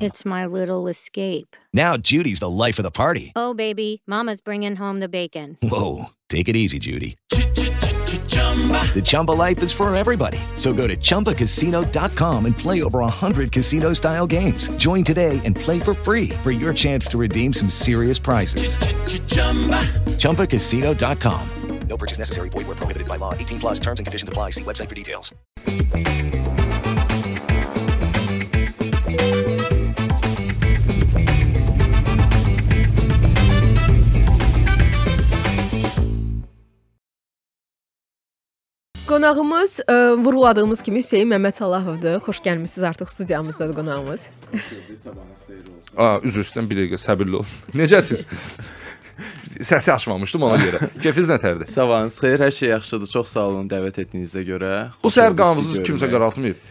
It's my little escape. Now Judy's the life of the party. Oh, baby, Mama's bringing home the bacon. Whoa, take it easy, Judy. The Chumba life is for everybody. So go to ChumbaCasino.com and play over 100 casino-style games. Join today and play for free for your chance to redeem some serious prizes. chumba ChumbaCasino.com. No purchase necessary. Void were prohibited by law. 18 plus terms and conditions apply. See website for details. Qonağımız ə, vurğuladığımız kimi Hüseyn Məmməd Salahovdur. Xoş gəlmisiniz artıq studiyamızdadır qonağımız. Aa, üzr istəyirəm, bir dəqiqə səbirli olun. Necəsiz? Səsi açmamışdım ona görə. Keyfiniz nətərdir? Sabahınız xeyir, hər şey yaxşıdır. Çox sağ olun dəvət etdiyinizə görə. Bu səhər sizi kimsə qaraltmayıb.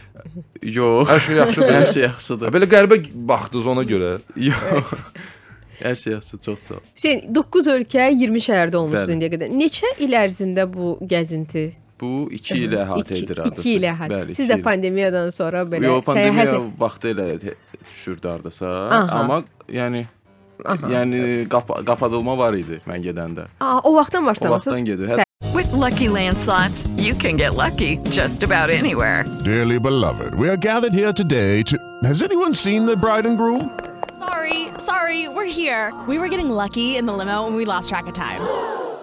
Yox. Hər şey yaxşıdır. Hər şey yaxşıdır. Belə qəribə baxdınız ona görə. Yox. Hər şey yaxşıdır, çox sağ ol. Hüseyn 9 ölkə, 20 şəhərdə olmusunuz indiyə qədər. Neçə il ərzində bu gəzinti? Bu 2 ilə əhatə edir hardasa. 2 ilə əhatə. Bəli, Siz iki də il. pandemiyadan sonra belə Yox, səyahət pandemiya et- vaxtı elə te- düşürdü hardasa. Aha. Amma yəni yəni qapa qapadılma var idi mən gedəndə. Aa, o vaxtdan O başlamışsınız. vaxtdan gedir. Sə- With Lucky Land slots, you can get lucky just about anywhere. Dearly beloved, we are gathered here today to. Has anyone seen the bride and groom? Sorry, sorry, we're here. We were getting lucky in the limo and we lost track of time.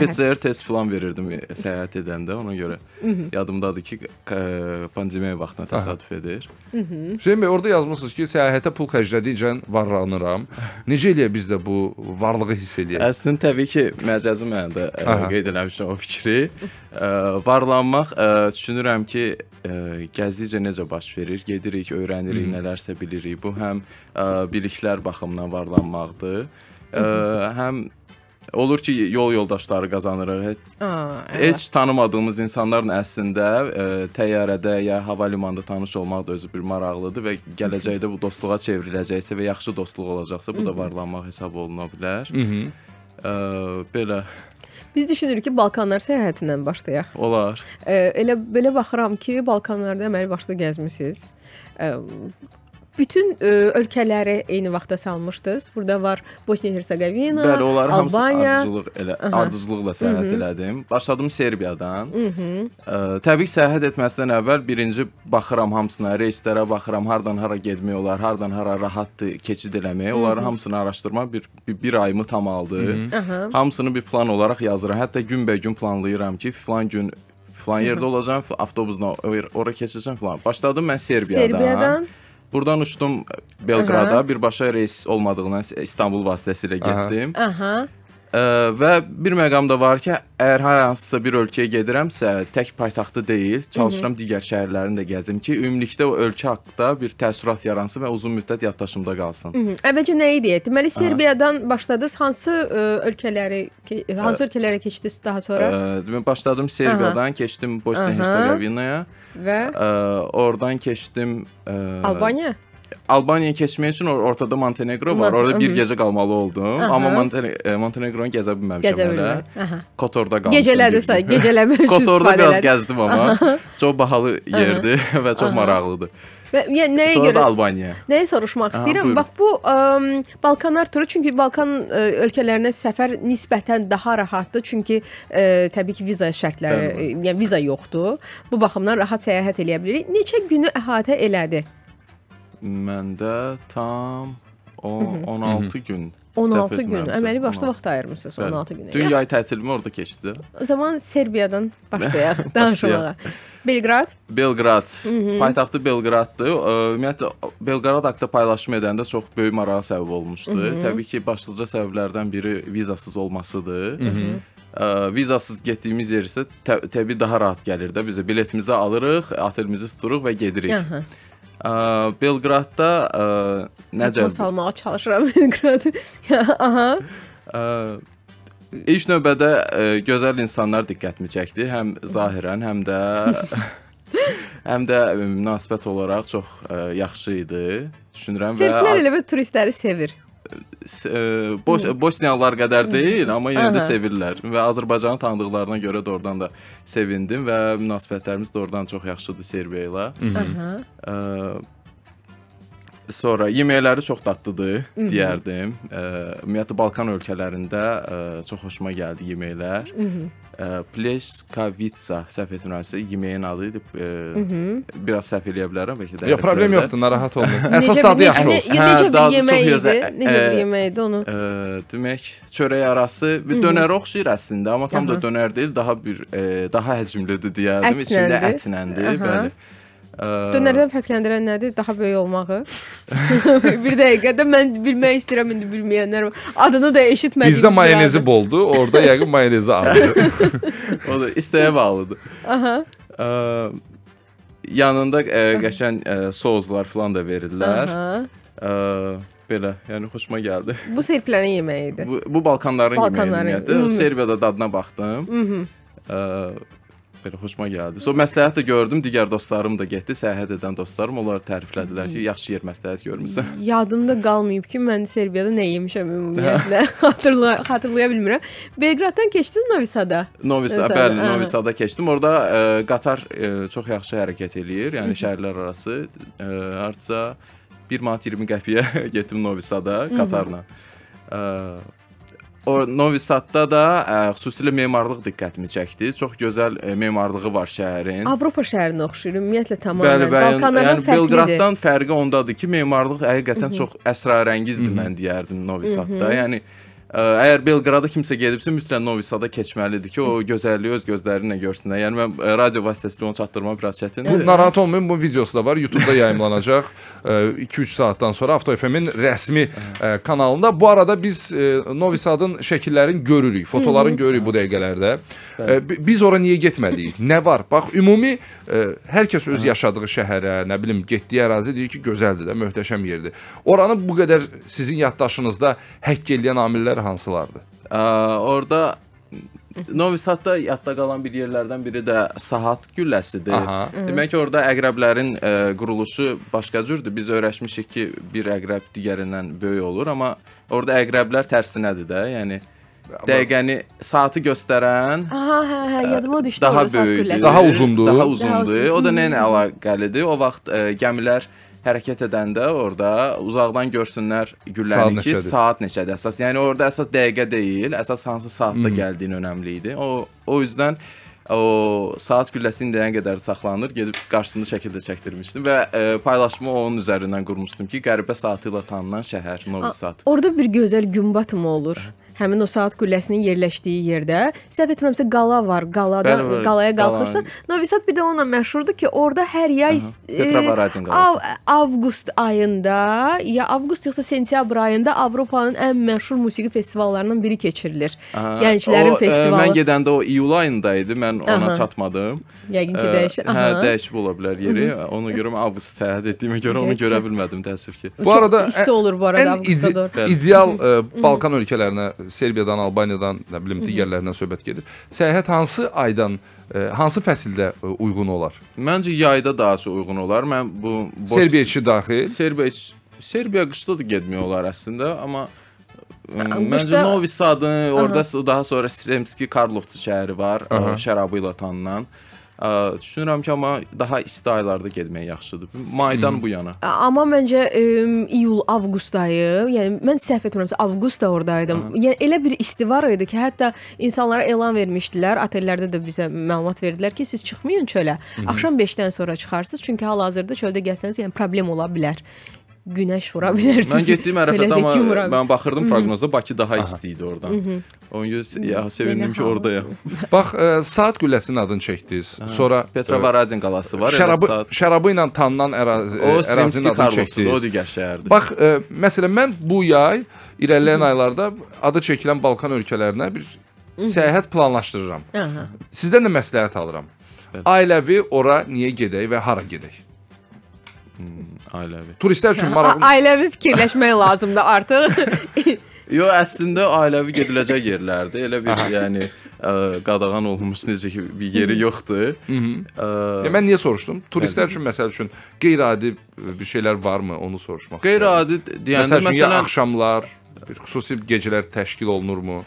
PCR test falan verirdim e, səyahət edəndə ona görə. Yadımdadır ki, k- pandemiya vaxtına təsadüf edir. Hüseyn bəy, orada yazmısınız ki, səyahətə pul xərclədikcə varlanıram. Necə eləyə biz də bu varlığı hiss eləyək? Əslində təbii ki, məcazi mənada qeyd eləmişəm o fikri. Ə, varlanmaq ə, düşünürəm ki, ə, gəzdikcə necə baş verir, gedirik, öyrənirik, nələrsə bilirik. Bu həm ə, biliklər baxımından varlanmaqdır. Ə, həm olur ki, yol yoldaşları qazanırıq. Aa, heç tanımadığımız insanlarla əslində ə, təyyarədə ya hava limanında tanış olmaq da özü bir maraqlıdır və gələcəkdə bu dostluğa çevriləcəksə və yaxşı dostluq olacaqsa, bu da varlanmaq hesab oluna bilər. Mhm. Ə, belə Biz düşünürük ki, Balkanlar səyahətindən başlayaq. olar. Ə, elə belə baxıram ki, Balkanlarda əməli başlı gəzmisiniz. Ə, bütün ə, ölkələri eyni vaxtda salmışdınız. Burada var Bosniya-Herseqovina, Bəli, onları hamısı Albaniya. ardıcıllıq elə Aha. ardıcıllıqla səyahət elədim. Başladım Serbiyadan. Ə, təbii ki, səyahət etməzdən əvvəl birinci baxıram hamısına, reyslərə baxıram, hardan hara getmək olar, hardan hara rahatdır keçid eləmək. Onları hamısını araşdırmaq bir, bir, bir ayımı tam aldı. Aha. Hamısını bir plan olaraq yazıram. Hətta günbəgün planlayıram ki, filan gün filan yerdə olacağam, avtobusla ora- ora keçəcəm filan. Başladım mən Serbiyadan. Serbiyadan Buradan uçdum Belqrada, birbaşa reys olmadığından İstanbul vasitəsilə Aha. getdim. aha. Ə, və bir məqam da var ki, əgər hər hansısa bir ölkəyə gedirəmsə, tək paytaxtı deyil, çalışıram digər şəhərlərini də gəzim ki, ümumilikdə o ölkə haqqında bir təəssürat yaransın və uzun müddət yaddaşımda qalsın. Mhm. Əvvəlcə nə idi? Deməli Serbiyadan başladınız. Hansı ə, ölkələri hansı ölkələrə keçdiniz daha sonra Ə, demək başladım Serbiyadan, keçdim Bosniya-Herseqovinaya, və ə, oradan keçdim ə, Albaniya? Albaniyaya keçmək üçün or ortada Montenegro var. Orada bir gecə qalmalı oldum, Aha. amma Montene e, Montenegro-nu gəzə bilməmişəm Gəzə hələ. Aha. Kotorda qalmışam. Gecələdə bir say, gün. gecələmə üçün Kotorda biraz gəzdim amma çox bahalı yerdir və çox Aha. maraqlıdır. Və yəni nəyə Sonra görə Albaniya. Nəyi soruşmaq Aha, istəyirəm? buyurun. Bax bu ə, Balkanlar turu çünki Balkan ə, ölkələrinə səfər nisbətən daha rahatdır. Çünki ə, təbii ki, viza şərtləri, ə, yəni viza yoxdur. Bu baxımdan rahat səyahət eləyə bilirik. Neçə günü əhatə elədi? Məndə tam o 16 gün 16 Səhv gün. Əməli başda 16. vaxt ayırmısınız Bəli. 16 günə. Dün Ya, yay tətilimi orada keçdi. O zaman Serbiyadan başlayaq danışmağa. Belqrad. Belqrad, Mhm. paytaxtı Belqraddır. Ümumiyyətlə Belqrad haqqında paylaşım edəndə çox böyük marağa səbəb olmuşdu. Mhm. Təbii ki, başlıca səbəblərdən biri vizasız olmasıdır. Mhm. Ə, vizasız getdiyimiz yer isə tə təbii daha rahat gəlir də. Biz də biletimizi alırıq, otelimizi tuturuq və gedirik. Aha. Ə, Belqradda necə salmağa çalışıram Belqradı. Aha. İlk növbədə gözəl insanlar diqqətimi çəkdi, həm zahirən, həm də həm də münasibət olaraq çox ə, yaxşı idi. Düşünürəm və Serblər elə bir turistləri sevir. Ə, Bos Bosniyalılar qədər deyil, amma yenə də sevirlər. Və Azərbaycanı tanıdıqlarına görə də oradan da sevindim və münasibətlərimiz də oradan çox yaxşıdır Serbiya ilə. Sonra yeməkləri çox dadlıdır, deyərdim. Ə, Ümumiyyətlə Balkan ölkələrində ə, çox xoşuma gəldi yeməklər. Ə, Pleşkavitsa səhv etmirəmsə yeməyin adı idi. Ə. Biraz səhv eləyə bilərəm bəlkə də. Yox, problem yoxdur, narahat olmayın. Əsas bir- dadı yaxşı olsun. ne- Necə bir dadı çox yemək idi? gözəl. Necə bir yemək idi onu? Ə, demək, çörək arası bir dönərə oxşayır əslində, amma tam da dönər deyil, daha bir ə, daha həcmlidir deyərdim. İçində ətləndir, bəli. Dönərdən fərqləndirən nədir? Daha böyük olmağı. bir dəqiqədə mən bilmək istəyirəm indi bilməyənlər. Adını da eşitmədiyim. Bizdə mayonezi boldu, orada yəqin mayonezi azdır. o da istəyə bağlıdır. Aha. Ə, yanında ə, qəşəng ə, soslar falan da verirlər. Aha. Ə, belə, yəni xoşuma gəldi. Bu serblərin yeməyi idi. Bu, bu Balkanların, Balkanların, yeməyi ümumi. Serbiyada dadına baxdım. Mhm. Belə xoşuma gəldi. So məsləhət də gördüm, digər dostlarım da getdi, səyahət edən dostlarım, onlar təriflədilər ki, yaxşı yer məsləhət görmüsən. Yadımda qalmayıb ki, mən Serbiyada nə yemişəm ümumiyyətlə. Xatırla xatırlaya bilmirəm. Belqraddan keçdiniz Novi Sada. Novi Sad, Sada, bəli. Novi Sada keçdim. Orada ə, qatar ə, çox yaxşı hərəkət eləyir. Yəni şəhərlər arası ə, hardasa 1 manat 20 qəpiyə getdim Novi Sada qatarla. Ə, o Novi Sadda da ə, xüsusilə memarlıq diqqətimi çəkdi. Çox gözəl ə, memarlığı var şəhərin. Avropa şəhərinə oxşuyur. Ümumiyyətlə Bəli, tamamilə. bəli. Balkanlardan Yəni fərqlidir. Belqraddan fərqi ondadır ki, memarlıq həqiqətən Mhm. çox əsrarəngizdir mən deyərdim Novi Sadda. Mhm. Yəni ə, əgər Belqrada kimsə gedibsə mütləq Novi Sada keçməlidir ki, o gözəlliyi öz gözləri ilə görsünlər. Yəni mən ə, radio vasitəsilə onu çatdırmaq biraz Bu çətindir. narahat olmayın, bu videosu da var. YouTube-da yayımlanacaq 2-3 saatdan sonra Avto FM-in rəsmi ə, kanalında. Bu arada biz ə, Novi Sadın şəkillərini görürük, fotoların Hı -hı. görürük bu dəqiqələrdə. Biz ora niyə getmədik? Nə var? Bax, ümumi ə, hər kəs öz yaşadığı şəhərə, nə bilim, getdiyi ərazi deyir ki, gözəldir də, möhtəşəm yerdir. Oranı bu qədər sizin yaddaşınızda həkk eləyən amillər hansılardır? Ə, orada Novi Sadda yadda qalan bir yerlərdən biri də Sahat gülləsidir. Aha. Demək ki, orada əqrəblərin ə, quruluşu başqa cürdür. Biz öyrəşmişik ki, bir əqrəb digərindən böyük olur, amma orada əqrəblər tərsinədir də. Yəni dəqiqəni, saatı göstərən Aha, hə, hə, yadıma düşdü daha saat böyükdür. gülləsi. Daha uzundur. Daha Daha uzundur. uzun. O da nə ilə əlaqəlidir? O vaxt ə, gəmilər hərəkət edəndə orada uzaqdan görsünlər Saat gülləni ki, neçədir? saat neçədir əsas. Yəni orada əsas dəqiqə deyil, əsas hansı saatda Mhm. gəldiyin önəmli idi. O o üzdən o saat gülləsinin deyən qədər saxlanır, gedib qarşısında şəkildə çəkdirmişdim və ə, paylaşımı onun üzərindən qurmuşdum ki, qəribə saatı ilə tanınan şəhər Novi Sad. Orada bir gözəl günbat mı olur? Həmin o saat qülləsinin yerləşdiyi yerdə. Səhv etmirəmsə qala var. Qaladan Bəli, bəli, qalaya qala. qalxırsan. Novi Sad bir də onunla məşhurdur ki, orada hər yay e, av, avqust ayında, ya avqust yoxsa sentyabr ayında Avropanın ən məşhur musiqi festivallarından biri keçirilir. Aha, Gənclərin o, ə, festivalı. Mən gedəndə o iyul ayında idi. Mən ona Aha. çatmadım. Yəqin ki, Ə, dəyişir. Hə, dəyişib ola bilər yeri. Ona görə mən avqust səyahət etdiyimə görə onu görə bilmədim təəssüf ki. Bu arada isti olur bu arada avqustda ideal ə, Balkan ölkələrinə, Serbiyadan, Albaniyadan, nə bilim, digərlərindən söhbət gedir. Səyahət hansı aydan, ə, hansı fəsildə ə, uyğun olar? Məncə yayda daha çox uyğun olar. Mən bu Bos- Serbiya içi daxil. Serbiya Serbiya qışda da getmək olar əslində, amma Məncə Novi Sadın, orada daha sonra Sremski Karlovci şəhəri var, Aha. şərabı ilə tanınan. Ə, Düşünürəm ki, amma daha isti aylarda getmək yaxşıdır. Maydan bu yana. Amma məncə ə, iyul, avqust ayı, yəni mən səhv etmirəmsə avqustda ordaydım. Yəni elə bir isti var idi ki, hətta insanlara elan vermişdilər, otellərdə də bizə məlumat verdilər ki, siz çıxmayın çölə. Axşam 5-dən sonra çıxarsınız, çünki hal-hazırda çöldə gəzsəniz, yəni problem ola bilər. Günəş vura bilərsiniz. Mən getdiyim ərəfədə də amma mən baxırdım proqnoza Bakı daha isti idi oradan. Ona görə ya sevindim ki, hava. oradayam. Bax, ə, saat qülləsinin adını çəkdiniz. Sonra Petrovaradin qalası var. Şərabı şərabı ilə tanınan ərazi O ərazinin Srimski adını çəkdiniz. o digər şəhərdir. Bax, ə, məsələn mən bu yay irəliləyən aylarda adı çəkilən Balkan ölkələrinə bir səyahət planlaşdırıram. Sizdən də məsləhət alıram. Ailəvi ora niyə gedək və hara gedək? Ailəvi. Turistlər üçün maraqlı Ailəvi fikirləşmək lazımdır artıq. Yo, əslində ailəvi gediləcək yerlərdir. Elə bir yəni ə, qadağan olunmuş necə ki bir yeri yoxdur. Ya mən niyə soruşdum? Turistlər üçün məsəl üçün qeyri-adi bir şeylər varmı? Onu soruşmaq. Qeyri-adi deyəndə məsəl üçün ya məsələn axşamlar, bir xüsusi gecələr təşkil olunurmu?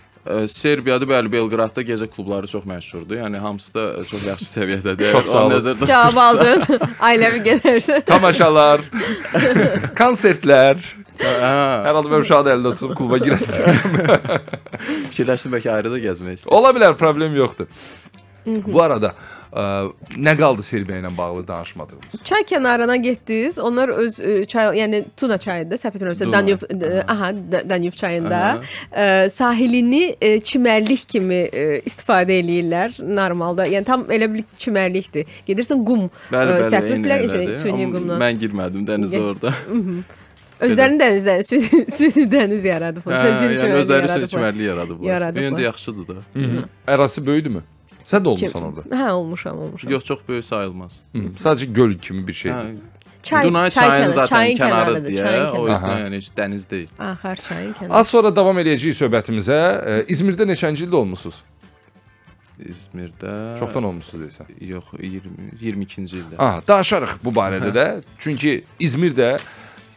Serbiyada bəli Belqradda gecə klubları çox məşhurdur. Yəni hamısı da çox yaxşı səviyyədədir. Çox sağ olun. nəzərdə Cavab aldın. Ailəvi gedərsən. Tamaşalar, konsertlər. Hə. Hər halda mən uşağı əlində tutub kluba girəsən. Fikirləşdim bəlkə ayrı da gəzmək istəyirsən. Ola bilər, problem yoxdur. Bu arada ə, nə qaldı Serbiya ilə bağlı danışmadığımız? Çay kənarına getdiniz. Onlar öz e, çay, yəni Tuna çayında, səhv etmirəmsə. Danub, e, aha, Da- Danub çayında e, sahilini e, çimərlik kimi e, istifadə eləyirlər normalda. Yəni tam elə bir çimərlikdir. Gedirsən qum e, eyni yəni süni qumla. Mən girmədim dənizə orada. Özlərinin dənizləri, süni, dəniz yaradıblar. Hə, Sözün yəni özləri çimərlik. Yaradıblar. Bu yəndə yaxşıdır da. Ərazisi böyüdümü? Sən də olmusan orada. Hə, olmuşam, olmuşam. Yox, çox böyük sayılmaz. Hı, sadəcə göl kimi bir Hə, şeydir. Çay, Dunay çay çayın zaten çayın kənarıdır kənarıdır, deyə, o yüzden Aha. yəni heç dəniz deyil. Axar çayın kənarı. Az sonra davam edəcəyik söhbətimizə. Ə, İzmirdə neçənci ildə olmusunuz? İzmirdə Çoxdan olmusunuz desən. Yox, 20 22-ci ildə. Ah, danışarıq bu barədə də. Çünki İzmir də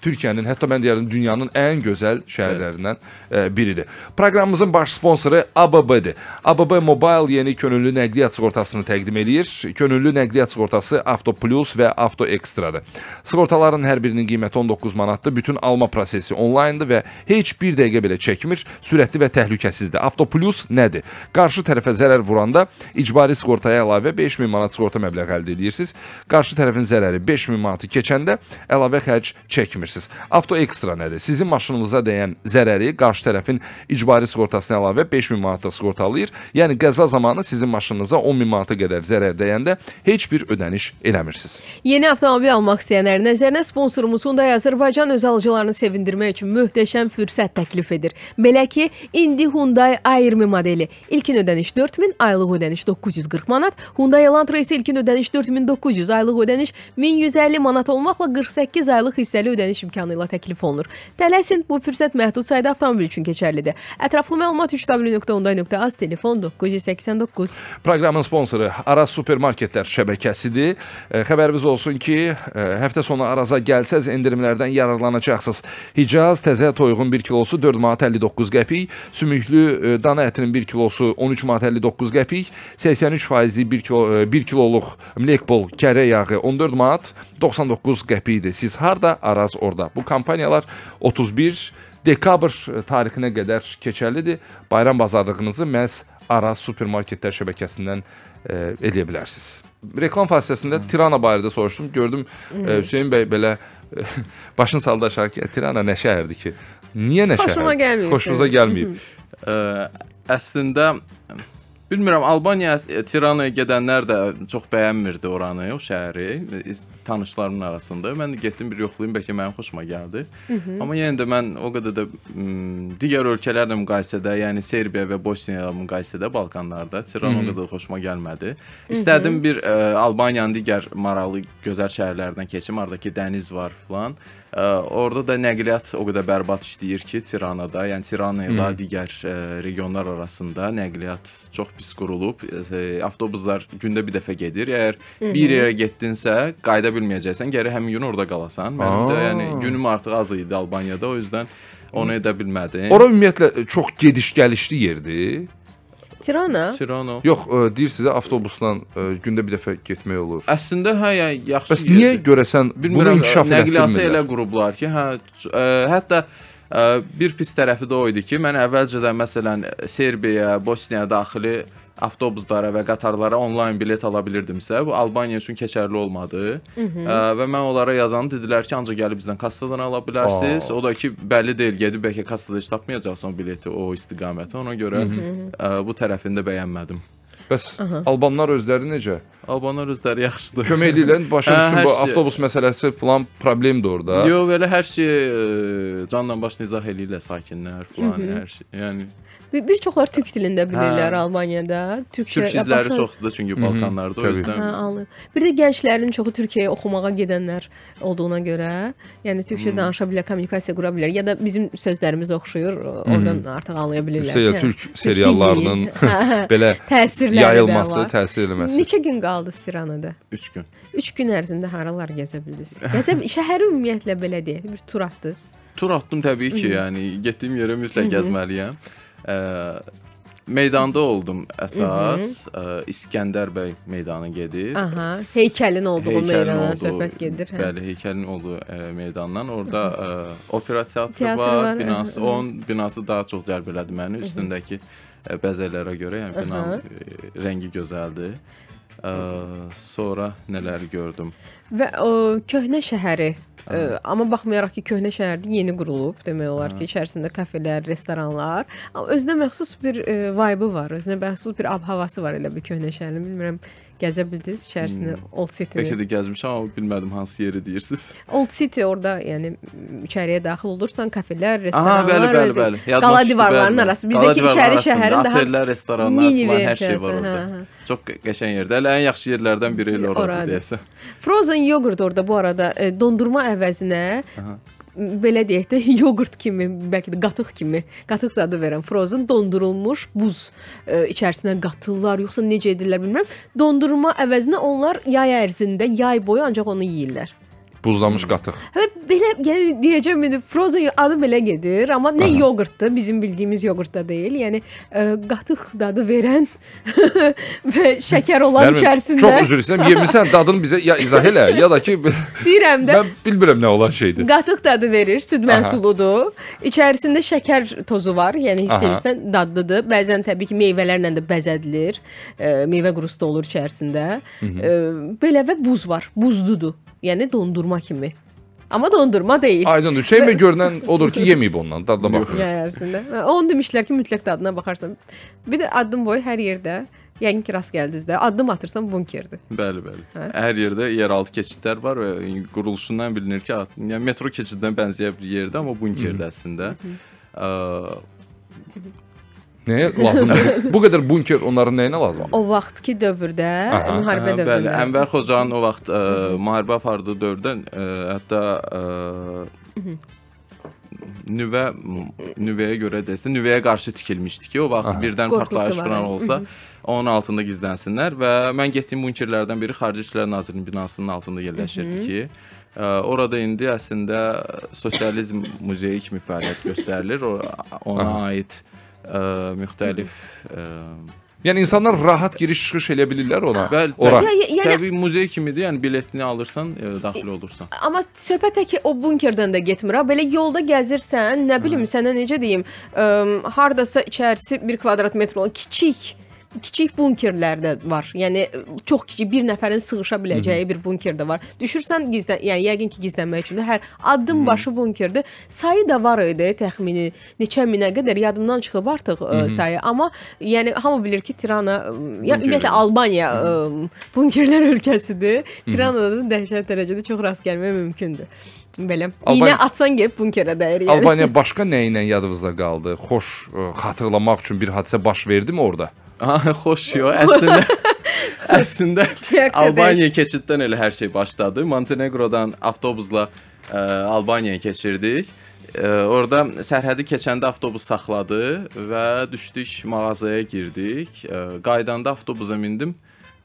Türkiyənin, hətta mən deyərdim dünyanın ən gözəl şəhərlərindən e, biridir. Proqramımızın baş sponsoru ABB-dir. ABB Mobile yeni könüllü nəqliyyat sığortasını təqdim eləyir. Könüllü nəqliyyat sığortası Avto Plus və Avto Extra-dır. Sığortaların hər birinin qiyməti 19 manatdır. Bütün alma prosesi onlayndır və heç bir dəqiqə belə çəkmir. Sürətli və təhlükəsizdir. Avto Plus nədir? Qarşı tərəfə zərər vuranda icbari sığortaya əlavə 5000 manat sığorta məbləği əldə edirsiniz. Qarşı tərəfin zərəri 5000 manatı keçəndə əlavə xərc çəkmirsiniz. Avto Extra nədir? Sizin maşınınıza dəyən zərəri qarşı tərəfin icbari sığortasına əlavə 5000 manata sığortalayır. Yəni qəza zamanı sizin maşınınıza 10000 manata qədər zərər dəyəndə heç bir ödəniş eləmirsiniz. Yeni avtomobil almaq istəyənlərin nəzərinə sponsorumuz Hyundai Azərbaycan öz alıcılarını sevindirmək üçün möhtəşəm fürsət təklif edir. Belə ki, indi Hyundai i20 modeli ilkin ödəniş 4000, aylıq ödəniş 940 manat, Hyundai Elantra isə ilkin ödəniş 4900, aylıq ödəniş 1150 manat olmaqla 48 aylıq hissəli ödəniş imkanı ilə təklif olunur. Tələsin, bu fürsət məhdud sayda avtomobil üçün keçərlidir. Ətraflı məlumat www.hyundai.az telefon 989. Proqramın sponsoru Araz Supermarketlər şəbəkəsidir. E, Xəbəriniz olsun ki, e, həftə sonu Araza gəlsəz endirimlərdən yararlanacaqsınız. Hicaz təzə toyuğun 1 kilosu 4 manat 59 qəpik, sümüklü e, dana ətinin 1 kilosu 13 manat 59 qəpik, 83 faizli 1 kilo 1 kiloluq mlekbol kərə yağı 14 manat 99 qəpikdir. Siz harda? Araz orada. Bu kampaniyalar 31 dekabr tarixinə qədər keçərlidir. Bayram bazarlığınızı məhz Araz supermarketlər şəbəkəsindən e, eləyə bilərsiniz. Reklam fasiləsində Tirana barədə soruşdum. Gördüm e, Hüseyn bəy belə e, başını saldı aşağı ki, Tirana nə şəhərdir ki? Niyə nə şəhər? Xoşuma gəlməyib. Xoşunuza gəlməyib. Ə, əslində bilmirəm Albaniya e, Tiranaya gedənlər də çox bəyənmirdi oranı, o şəhəri e, tanışlarımın arasında. Mən getdim bir yoxlayım, bəlkə mənim xoşuma gəldi. Amma yenə də mən o qədər də digər ölkələrlə müqayisədə, yəni Serbiya və Bosniya ilə müqayisədə Balkanlarda Tirana o qədər də xoşuma gəlmədi. İstədim bir ə, Albaniyanın digər maraqlı gözəl şəhərlərindən keçim, oradakı dəniz var filan. Ə, orada da nəqliyyat o qədər bərbad işləyir ki, Tiranada, yəni Tirana ilə digər ə, regionlar arasında nəqliyyat çox pis qurulub. Ə, avtobuslar gündə bir dəfə gedir. Əgər bir yerə getdinsə, qayıda bilməyəcəksən, gərək həmin gün orada qalasan. Mənim də yəni günüm artıq az idi Albaniyada, o yüzdən onu edə bilmədim. Ora ümumiyyətlə çox gediş-gəlişli yerdir. Tirana Tirana. Yox, ə, deyir sizə avtobusla ə, gündə bir dəfə getmək olur. Əslində hə, yəni yaxşı. Bəs niyə yerdir. görəsən bunu inkişaf nəqliyyatı elə qurublar ki, hə, ə, hətta ə, bir pis tərəfi də o idi ki, mən əvvəlcədən məsələn Serbiyaya, Bosniyaya daxili avtobuslara və qatarlara onlayn bilet ala bilirdimsə, bu Albaniya üçün keçərli olmadı. Mhm. Ə, və mən onlara yazanı dedilər ki, ancaq gəlib bizdən kassadan ala bilərsiniz. Aa. O da ki, bəlli deyil, gedib bəlkə kassada heç tapmayacaqsan bileti o istiqamətə. Ona görə Mhm. ə, bu tərəfini də bəyənmədim. Bəs albanlar özləri necə? Albanlar özləri yaxşıdır. Kömək edirlər, başa Hə, hər bu şey- avtobus məsələsi falan problemdir orada. Yox, belə hər şey canla başla izah eləyirlər sakinlər falan, hər şey. Yəni Bir, bir çoxlar türk dilində bilirlər Hə. Albaniyada. Türkçə türk izləri çoxdur çünki Balkanlarda o Təbii. yüzdən. Hə, anladım. Bir də gənclərin çoxu Türkiyəyə oxumağa gedənlər olduğuna görə, yəni türkçə danışa bilər, kommunikasiya qura bilər ya da bizim sözlərimiz oxşuyur, oradan artıq anlaya bilirlər. Üstəlik Hə. türk seriallarının. Hə, belə təsirləri yayılması, təsir eləməsi. Neçə gün qaldı Stiranada? 3 gün. 3 gün ərzində haralar gəzə bildiniz? Gəzə şəhəri ümumiyyətlə belə deyək, bir tur atdınız. Tur atdım təbii ki, yəni getdiyim yerə mütləq gəzməliyəm. Ə, meydanda oldum əsas. Ə, İskəndər bəy meydanı gedir. Aha, heykəlin olduğu meydana söhbət gedir. Hə. Bəli, heykəlin olduğu ə, meydandan orada ə, opera teatrı Teatr var, var, binası. aha. Onun binası daha çox cəlb elədi məni üstündəki ə, bəzəklərə görə, yəni binanın ə, rəngi gözəldir. Ə, sonra nələr gördüm? Və o köhnə şəhəri Ə, amma baxmayaraq ki, köhnə şəhərdə yeni qurulub, demək olar ki, içərisində kafelər, restoranlar, amma özünə məxsus bir ə, vibe var, özünə məxsus bir ab-havası var elə bir köhnə şəhərin. Bilmirəm, gəzə bildiniz içərisində Old Bəlkə City. də gəzmişəm amma bilmədim hansı yeri deyirsiniz. Old City orada, yəni içəriyə daxil olursan, kafelər, Aha, restoranlar, bəli, bəli, öyle- bəli. Yadımdan Qala divarlarının bəli. arası. Bizdəki içəri şəhərin daha otellər, restoranlar falan hər şey var orada. hə, hə. Çox qəşəng yerdir. Elə ən yaxşı yerlərdən biri elə oradır deyəsən. Frozen yogurt orada bu arada e, dondurma əvəzinə m, belə deyək də yogurt kimi, bəlkə də qatıq kimi, qatıq dadı verən frozen dondurulmuş buz e, içərisinə qatırlar, yoxsa necə edirlər bilmirəm. Dondurma əvəzinə onlar yay ərzində, yay boyu ancaq onu yeyirlər. Buzlamış qatıq. Və belə yəni deyəcəm indi frozen adı belə gedir, amma nə yoğurtdur, bizim bildiyimiz yoğurt da deyil. Yəni ə, qatıq dadı verən və şəkər olan Nərmin, içərisində Çox üzr istəyirəm. Yemisən dadını bizə ya izah elə, ya da ki deyirəm də mən bilmirəm nə olan şeydir. Qatıq dadı verir, süd məhsuludur. İçərisində şəkər tozu var, yəni hiss edirsən dadlıdır. Bəzən təbii ki, meyvələrlə də bəzədilir. E, meyvə qurusu da olur içərisində. E, belə və buz var, buzludur. Yəni dondurma kimi. Amma dondurma deyil. Aydındır. Hüseyn bəy görünən odur ki, yeməyib ondan, dadına baxır. Yay ərzində. Və Onu demişlər ki, mütləq dadına baxarsan. Bir də addım boyu hər yerdə yəqin ki, rast gəldiniz də. Addım atırsan bunkerdir. Bəli, bəli. Hə? Hər yerdə yeraltı keçidlər var və quruluşundan bilinir ki, yəni metro keçidinə bənzəyən bir yerdə, amma bunkerdə əslində. Ə, Nəyə lazımdır? Bu, bu qədər bunker onların nəyinə lazımdır? O vaxtki dövrdə, Aha. müharibə Hə, bəli, dövründə. Ənvər Xocanın o vaxt ə, müharibə apardığı dövrdən ə, hətta ə, nüvə nüvəyə görə desə, nüvəyə qarşı tikilmişdi ki, o vaxt Aha. birdən partlayış hə. olsa, onun altında gizlənsinlər və mən getdiyim bunkerlərdən biri Xarici İşlər Nazirliyinin binasının altında yerləşirdi ki, ə, orada indi əslində sosializm muzeyi kimi fəaliyyət göstərilir. O, ona Aha. aid müxtəlif ə, Yəni insanlar rahat giriş-çıxış eləyə bilirlər ona. Bəli, Ora. Ya- yəni- Təbii muzey kimidir. Yəni biletini alırsan, e, daxil olursan. Amma söhbət tək ki o bunkerdən də getmir. ha. Belə yolda gəzirsən, nə bilim sənə necə deyim, ə, hardasa içərisi 1 kvadrat metr olan kiçik kiçik bunkerlər də var. Yəni çox kiçik bir nəfərin sığışa biləcəyi bir bunker də var. Düşürsən gizlən, yəni yəqin ki gizlənmək üçün də hər addım başı bunkerdir. Sayı da var idi təxmini neçə minə qədər yadımdan çıxıb artıq ə, sayı. Amma yəni hamı bilir ki Tirana ə, ya ümumiyyətlə Albaniya ə, bunkerlər ölkəsidir. Tiranada da dəhşət dərəcədə çox rast gəlmək mümkündür. Belə. Albaniya- İynə atsan gəlib bunkerə dəyir yəni. Albaniya başqa nə ilə yadınızda qaldı? Xoş ə, xatırlamaq üçün bir hadisə baş verdimi orada? Aha, xoş yo. Əslində əslində Albaniya keçiddən elə hər şey başladı. Montenegrodan avtobusla ə, Albaniyaya keçirdik. Ə, orada sərhədi keçəndə avtobus saxladı və düşdük mağazaya girdik. Ə, qaydanda avtobusa mindim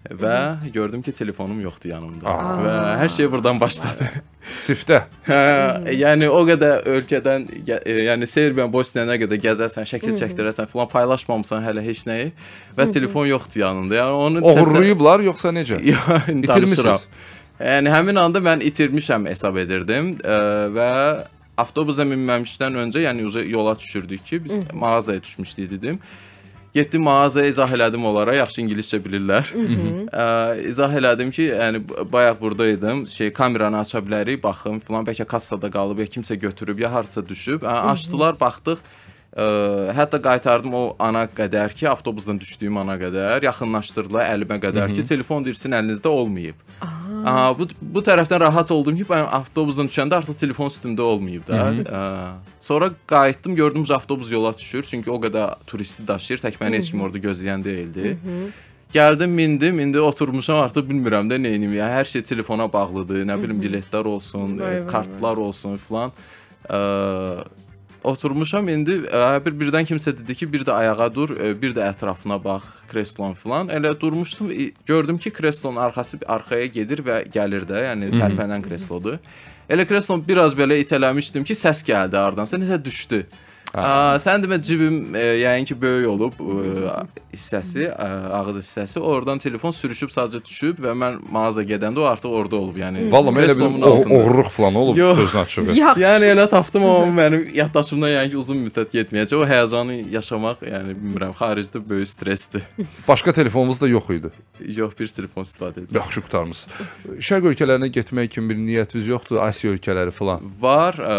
və gördüm ki, telefonum yoxdur yanımda. Aa. Və hər şey buradan başladı. Sifdə. Hə, yəni o qədər ölkədən, gə- e, yəni Serbiya, Bosniya nə qədər gəzərsən, şəkil çəkdirərsən, filan paylaşmamısan hələ heç nəyi və telefon yoxdur yanında. Yəni onu Oğurlayıblar yoxsa necə? İtirmisiniz. Yəni həmin anda mən itirmişəm hesab edirdim ə, və avtobusa minməmişdən öncə, yəni yola düşürdük ki, biz mağazaya düşmüşdük dedim. Getdim mağazaya izah elədim onlara, yaxşı ingiliscə bilirlər. Ə, izah elədim ki, yəni bayaq burdaydım, şey kameranı aça bilərik, baxım filan, bəlkə kassada qalıb, ya kimsə götürüb, ya harsa düşüb. Ə, açdılar, baxdıq. Ə, hətta qaytardım o ana qədər ki, avtobusdan düşdüyüm ana qədər, yaxınlaşdırdılar əlimə qədər ki, telefon dirsin əlinizdə olmayıb. Aha, bu bu tərəfdən rahat oldum ki, mən avtobusdan düşəndə artıq telefon üstümdə olmayıb da. Ə, sonra qayıtdım, gördüm avtobus yola düşür, çünki o qədər turisti daşıyır, tək məni heç kim orada gözləyən deyildi. Gəldim, mindim, indi oturmuşam, artıq bilmirəm də nə edim. Yəni hər şey telefona bağlıdır, nə bilim biletlər olsun, Vay, e, vay, kartlar olsun filan. Ə, oturmuşam indi ə, bir birdən kimsə dedi ki, bir də ayağa dur, ə, bir də ətrafına bax, kreslon filan. Elə durmuşdum, gördüm ki, kreslonun arxası arxaya gedir və gəlir də, yəni tərpənən kreslodur. Elə kreslon biraz belə itələmişdim ki, səs gəldi hardansa, nəsə düşdü. Aa, sən demə cibim e, yəni ki böyük olub e, hissəsi, e, ağız hissəsi. Oradan telefon sürüşüb sadəcə düşüb və mən mağaza gedəndə o artıq orada olub. Yəni Vallahi elə bir kreslomun o- altında. oğurluq falan olub sözün açığı. Yəni elə tapdım amma mənim yaddaşımdan yəni ki uzun müddət getməyəcək. O həyəcanı yaşamaq, yəni bilmirəm, xaricdə böyük stressdir. Başqa telefonumuz da yox idi. Yox, bir telefon istifadə edirəm. Yaxşı qutarmısınız. Şərq ölkələrinə getmək kimi bir niyyətiniz yoxdur, Asiya ölkələri falan. Var, ə,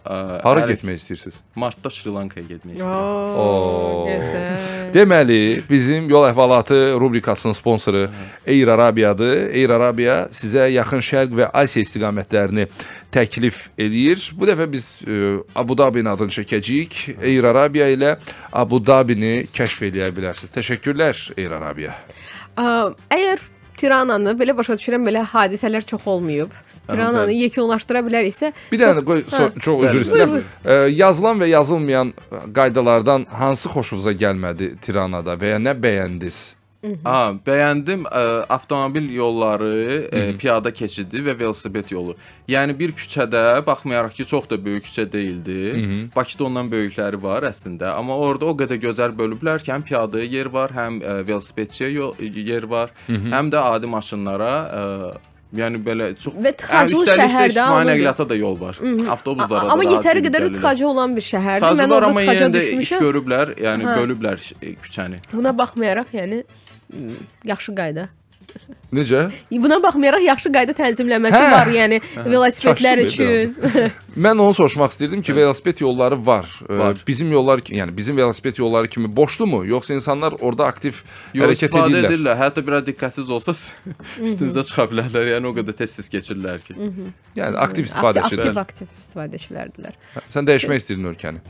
ə, Hara getmək istəyirsiniz? Martda Şri Lankaya getmək istəyirəm. Oo, gözəl. Deməli, bizim yol əhvalatı rubrikasının sponsoru Air Arabiyadır. Air Arabiya sizə yaxın Şərq və Asiya istiqamətlərini təklif eləyir. Bu dəfə biz e, Abu Dabinin adını çəkəcəyik. Air Arabiya ilə Abu Dabini kəşf eləyə bilərsiniz. Təşəkkürlər Air Arabiya. Ə, Əgər Tirananı belə başa düşürəm, belə hadisələr çox olmayıb. Tirananı bəli. yekunlaşdıra biləriksə, Bir dənə qoy, so, çox üzr istəyirəm. E, yazılan və yazılmayan qaydalardan hansı xoşunuza gəlmədi Tiranada və ya nə bəyəndiniz? A, bəyəndim ə, avtomobil yolları, ə, piyada keçidi və velosiped yolu. Yəni bir küçədə, baxmayaraq ki, çox da böyük küçə deyildi. Bakıda ondan böyükləri var əslində, amma orada o qədər gözəl bölüblər ki, həm piyadaya yer var, həm ə, velosipedçiyə yol, yer var, həm də adi maşınlara ə, Yəni belə çox Və tıxaclı Hə, şəhərdə ictimai nəqliyyata da yol var. Avtobuslara da amma yetəri qədər tıxacı olan bir şəhərdir. Tıxacı Mən orada tıxaca də iş düşmüşəm. görüblər, yəni Hə. bölüblər e, küçəni. Buna baxmayaraq, yəni yaxşı qayda. Necə? Buna baxmayaraq yaxşı qayda tənzimləməsi Hə. var, yəni velosipedlər Çaşdım üçün. Mən onu soruşmaq istirdim ki, velosiped yolları var. Var. Bizim yollar, yəni bizim velosiped yolları kimi boşdurmu, yoxsa insanlar orada aktiv Yox, hərəkət istifadə edirlər? edirlər. Hətta biraz diqqətsiz olsaz üstünüzə çıxa bilərlər. Yəni o qədər tez-tez keçirlər ki. Yəni aktiv istifadəçilər. aktiv, aktiv istifadəçilərdirlər. Sən dəyişmək istəyirdin ölkəni.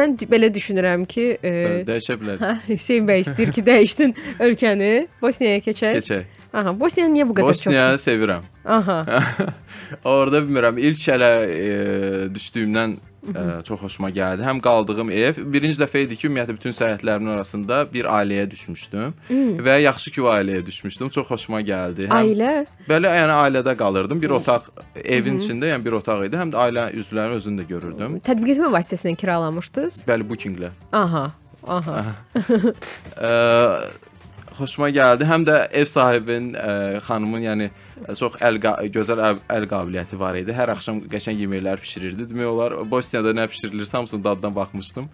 Mən belə düşünürəm ki, e, Dəyişə bilər. hə, Hüseyn bəy istəyir ki, dəyişdin ölkəni, Bosniyaya keçək. Keçək. Aha, Bosniya niyə bu qədər Bosniyanı sevirəm. Aha. Orada bilmirəm, ilk hələ e, düşdüyümdən e, çox xoşuma gəldi. Həm qaldığım ev, birinci dəfə idi ki, ümumiyyətlə bütün səyahətlərimin arasında bir ailəyə düşmüşdüm və yaxşı ki, o ailəyə düşmüşdüm. Çox xoşuma gəldi. Həm Ailə. Belə yəni ailədə qalırdım. Bir otaq evin içində, yəni bir otaq idi. Həm də ailə üzvlərinin özünü də görürdüm. Tətbiq etmə vasitəsilə kiralamışdınız? Bəli, bookinglə. Aha. Aha. Ə, xoşuma gəldi. Həm də ev sahibinin, ə, xanımın, yəni ə, çox əl gözəl əl, əl qabiliyyəti var idi. Hər axşam qəşəng yeməklər bişirirdi. Demək olar Bosniyada nə bişirilirsə hamısının dadına baxmışdım.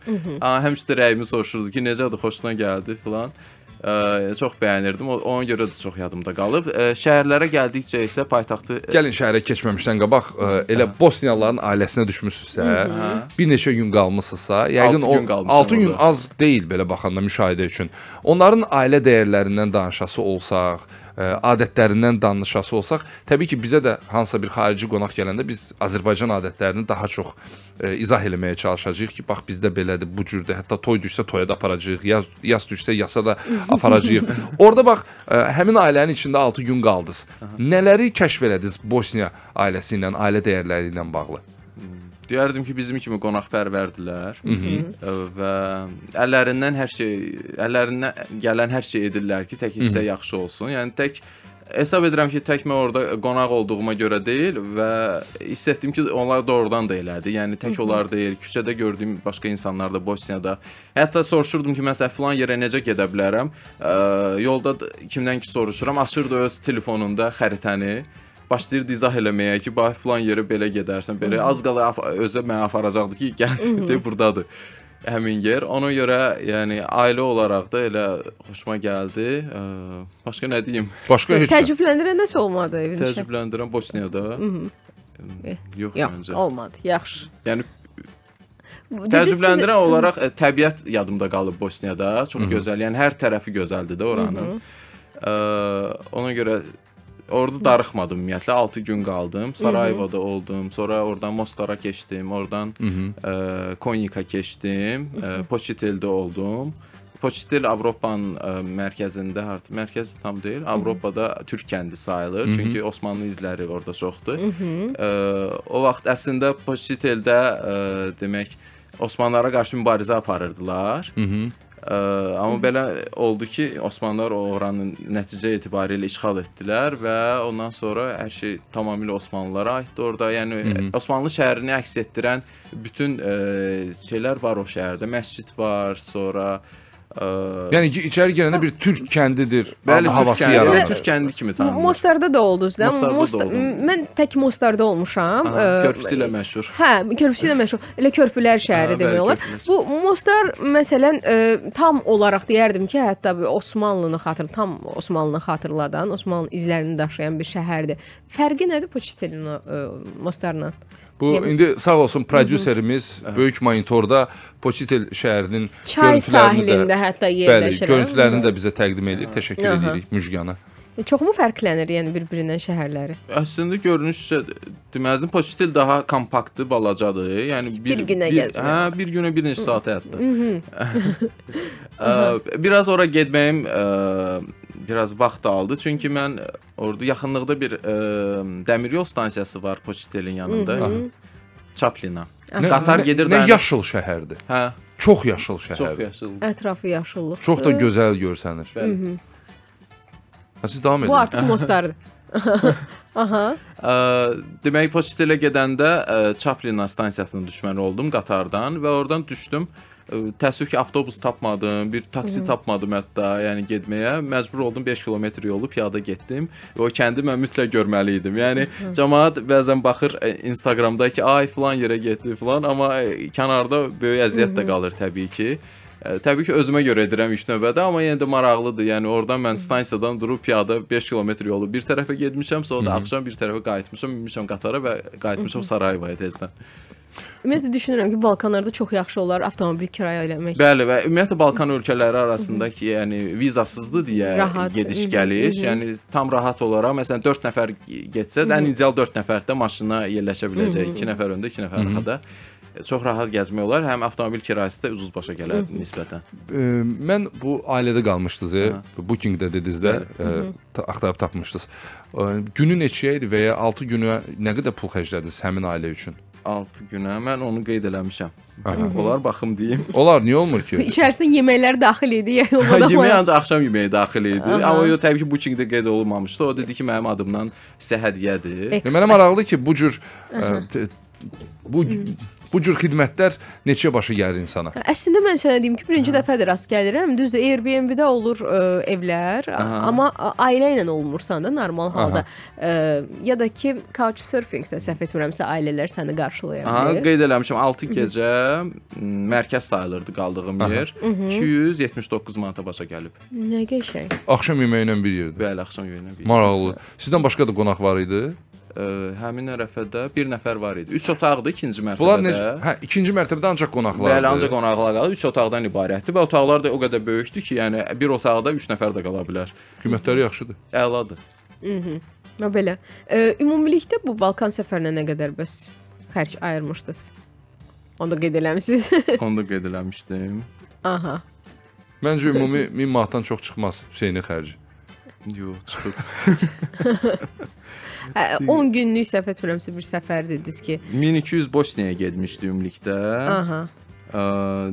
Həmişə də rəyimi soruşurdu ki, necədir, xoşuna gəldi filan. Ə, çox bəyənirdim. O, ona görə də çox yadımda qalıb. Ə, şəhərlərə gəldikcə isə paytaxtı Gəlin şəhərə keçməmişdən qabaq ə, elə Bosniyalıların ailəsinə düşmüsünüzsə, bir neçə gün qalmısınızsa, yəqin Altı o gün qalmışam 6 gün az deyil belə baxanda müşahidə üçün. Onların ailə dəyərlərindən danışası olsaq, ə, adətlərindən danışası olsaq, təbii ki, bizə də hansısa bir xarici qonaq gələndə biz Azərbaycan adətlərini daha çox ə, izah eləməyə çalışacağıq ki, bax bizdə belədir, bu cürdür. Hətta toy düşsə toya da aparacağıq, yaz yaz düşsə yasa da aparacağıq. Orada bax, ə, həmin ailənin içində 6 gün qaldınız. Nələri kəşf elədiniz Bosniya ailəsi ilə, ailə dəyərləri ilə bağlı? Deyərdim ki, bizim kimi qonaqpərvərdilər Ə, və əllərindən hər şey, əllərindən gələn hər şey edirlər ki, tək hissə yaxşı olsun. Yəni tək hesab edirəm ki, tək mən orada qonaq olduğuma görə deyil və hiss etdim ki, onlar doğrudan da elədi. Yəni tək onlar deyil, küçədə gördüyüm başqa insanlar da Bosniyada. Hətta soruşurdum ki, məsələn filan yerə necə gedə bilərəm? Ə, yolda da kimdən ki soruşuram, açırdı öz telefonunda xəritəni başlayırdı izah eləməyə ki, bax filan yerə belə gedərsən, belə az qala özə məni aparacaqdı ki, gəl de burdadır. Həmin yer. Ona görə yəni ailə olaraq da elə xoşuma gəldi. Ə, başqa nə deyim? Başqa heç. Təəccübləndirən nəsə olmadı evin işi? Təəccübləndirən Bosniyada. Mhm. Yox, Yox, məncə. olmadı. Yaxşı. Yəni təəccübləndirən siz- olaraq ə, təbiət yadımda qalıb Bosniyada. Çox Mhm. gözəl. Yəni hər tərəfi gözəldir də oranın. Mhm. Ə, ona görə orada darıxmadım ümumiyyətlə. 6 gün qaldım. Sarayevoda oldum. Sonra oradan Mostar'a keçdim. Oradan ə, Konyika keçdim. Ə, Poçiteldə oldum. Poçitel Avropanın ə, mərkəzində, artıq mərkəz tam deyil, Avropada türk kəndi sayılır. Mhm. Çünki Osmanlı izləri orada çoxdur. Ə, o vaxt əslində Poçiteldə ə, demək Osmanlılara qarşı mübarizə aparırdılar. Mhm. Ə, amma belə oldu ki, Osmanlılar o oranı nəticə etibarilə işğal etdilər və ondan sonra hər şey tamamilə Osmanlılara aiddir orada. Yəni Mhm. Osmanlı şəhərini əks etdirən bütün ə, şeylər var o şəhərdə. Məscid var, sonra ə, Yəni ki, içəri gələndə bir türk kəndidir. bəli, havası türk kəndi, yaranır. türk kəndi kimi tanınır. Mostarda da oldunuz da. Mostarda da oldum. Mən tək Mostarda olmuşam. Aha, Ə, körpüsü ilə məşhur. Hə, körpüsü ilə məşhur. Elə körpülər şəhəri demək bəli, olar. körpülər. Bu Mostar məsələn ə, tam olaraq deyərdim ki, hətta bir Osmanlını xatır tam Osmanlını xatırladan, Osmanlı izlərini daşıyan bir şəhərdir. Fərqi nədir Poçitelin Mostarla? Bu Yəni- indi sağ olsun prodüserimiz böyük monitorda Poçitel şəhərinin Çay görüntülərini də- sahilində hətta Bəli, yerləşir. görüntülərini də bizə təqdim edir. Təşəkkür Aha. edirik Müjgana. Çoxmu fərqlənir yəni bir-birindən şəhərləri? Əslində görünüşsə deməzdim Poçtel daha kompaktdır, balacadır. Yəni Bir günə bir, Hə, bir günə bir neçə saat hətta. Ə, biraz ora getməyim ə, biraz vaxt aldı. Çünki mən orada yaxınlıqda bir ə, dəmiryol stansiyası var Poçtelin yanında. Mhm. Çaplina. Nə- Qatar nə- gedir Nə dayanır. yaşıl şəhərdir. Hə, Çox yaşıl çox şəhərdir. yaşıl. Ətrafı yaşıllıq. Çox da gözəl görsənir. Ha, Siz davam edin. Bu artıq Mostardır. Aha. Ə, demək Poçtelə gedəndə ə, Çaplina stansiyasına düşməli oldum qatardan və oradan düşdüm. Ə, Təəssüf ki, avtobus tapmadım, bir taksi Mhm. tapmadım hətta, yəni getməyə. Məcbur oldum 5 kilometr yolu piyada getdim və o kəndi mən mütləq görməli idim. Yəni cəmaət bəzən baxır ə, Instagramda ki, ay filan yerə getdi filan, amma ə, kənarda böyük əziyyət də qalır təbii ki. Ə, Təbii ki, özümə görə edirəm ilk növbədə, amma yenə də maraqlıdır. Yəni oradan mən stansiyadan durub piyada 5 kilometr yolu bir tərəfə getmişəm, sonra da axşam bir tərəfə qayıtmışam, minmişəm qatara və qayıtmışam Sarayevaya tezdən. Ümumiyyətlə düşünürəm ki, Balkanlarda çox yaxşı olar avtomobil kirayə eləmək. Bəli və ümumiyyətlə Balkan ölkələri arasındakı yəni vizasızdır deyə Rahat. gediş gəliş, mhm. yəni tam rahat olaraq məsələn 4 nəfər getsəz, ən ideal 4 nəfərdə maşına yerləşə biləcək. 2 nəfər öndə, 2 nəfər arxada. Çox rahat gəzmək olar. Həm avtomobil kirayəsi də ucuz başa gələr nisbətən. Ə, mən bu ailədə qalmışdınız, e. Booking-də dediniz də, ta- axtarıb tapmışdınız. Ə, Günü neçəyə idi və ya 6 günə nə qədər pul xərclədiniz həmin ailə üçün? 6 günə mən onu qeyd eləmişəm. Aha. Olar baxım deyim. Onlar niyə olmur ki? İçərisinə yeməklər daxil idi Ha, yolda. yemək ancaq axşam yeməyi daxil idi. Aha. Amma o təbii ki, booking-də qeyd olunmamışdı. O dedi ki, mənim adımdan sizə hədiyyədir. Ya, Mənə maraqlıdır ki, bu cür ə, t- bu bu cür xidmətlər neçə başa gəlir insana? Əslində mən sənə deyim ki, birinci dəfədir rast gəlirəm. Düzdür, Airbnb-də olur ə, evlər, Aha. amma ailə ilə olmursan da normal halda. Ə, ya da ki, Couchsurfing-də səhv etmirəmsə ailələr səni qarşılaya Aha, qeyd eləmişəm 6 gecə mərkəz sayılırdı qaldığım Aha. yer. 279 manata başa gəlib. Nə qəşəng. Axşam yeməyi ilə bir yerdə. Bəli, axşam yeyinə bir. Maraqlı. Sizdən başqa da qonaq var idi? Ə, həmin ərəfədə bir nəfər var idi. 3 otaqdı ikinci Bunlar mərtəbədə. necə? Hə, ikinci mərtəbədə ancaq qonaqlar. Bəli, ancaq qonaqlar qalır. 3 otaqdan ibarətdir və otaqlar da o qədər böyükdür ki, yəni bir otaqda 3 nəfər də qala bilər. qiymətləri yaxşıdır. Əladır. Mhm. Ha belə. Ə, ümumilikdə bu Balkan səfərinə nə qədər bəs xərc ayırmışdınız? Onu da qeyd eləmisiniz. Onu da qeyd eləmişdim. Aha. Məncə ümumi 1000 manatdan çox çıxmaz Hüseynin xərci. Yox, çıxıb. Hə, 10 günlük səhv etmirəmsə bir səfər dediniz ki. 1200 Bosniyaya getmişdi ümumilikdə. Aha. Ə,